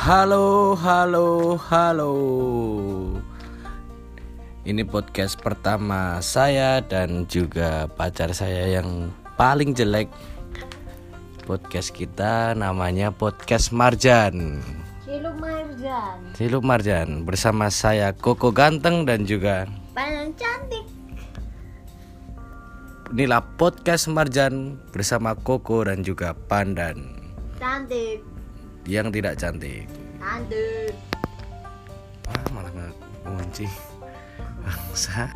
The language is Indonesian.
Halo, halo, halo. Ini podcast pertama saya dan juga pacar saya yang paling jelek. Podcast kita namanya Podcast Marjan. Ciluk Marjan Silup Marjan bersama saya Koko Ganteng dan juga Pandang cantik inilah Podcast Marjan bersama Koko dan juga Pandan Cantik yang tidak cantik. Cantik Ah, malah nggak kunci. Bangsa.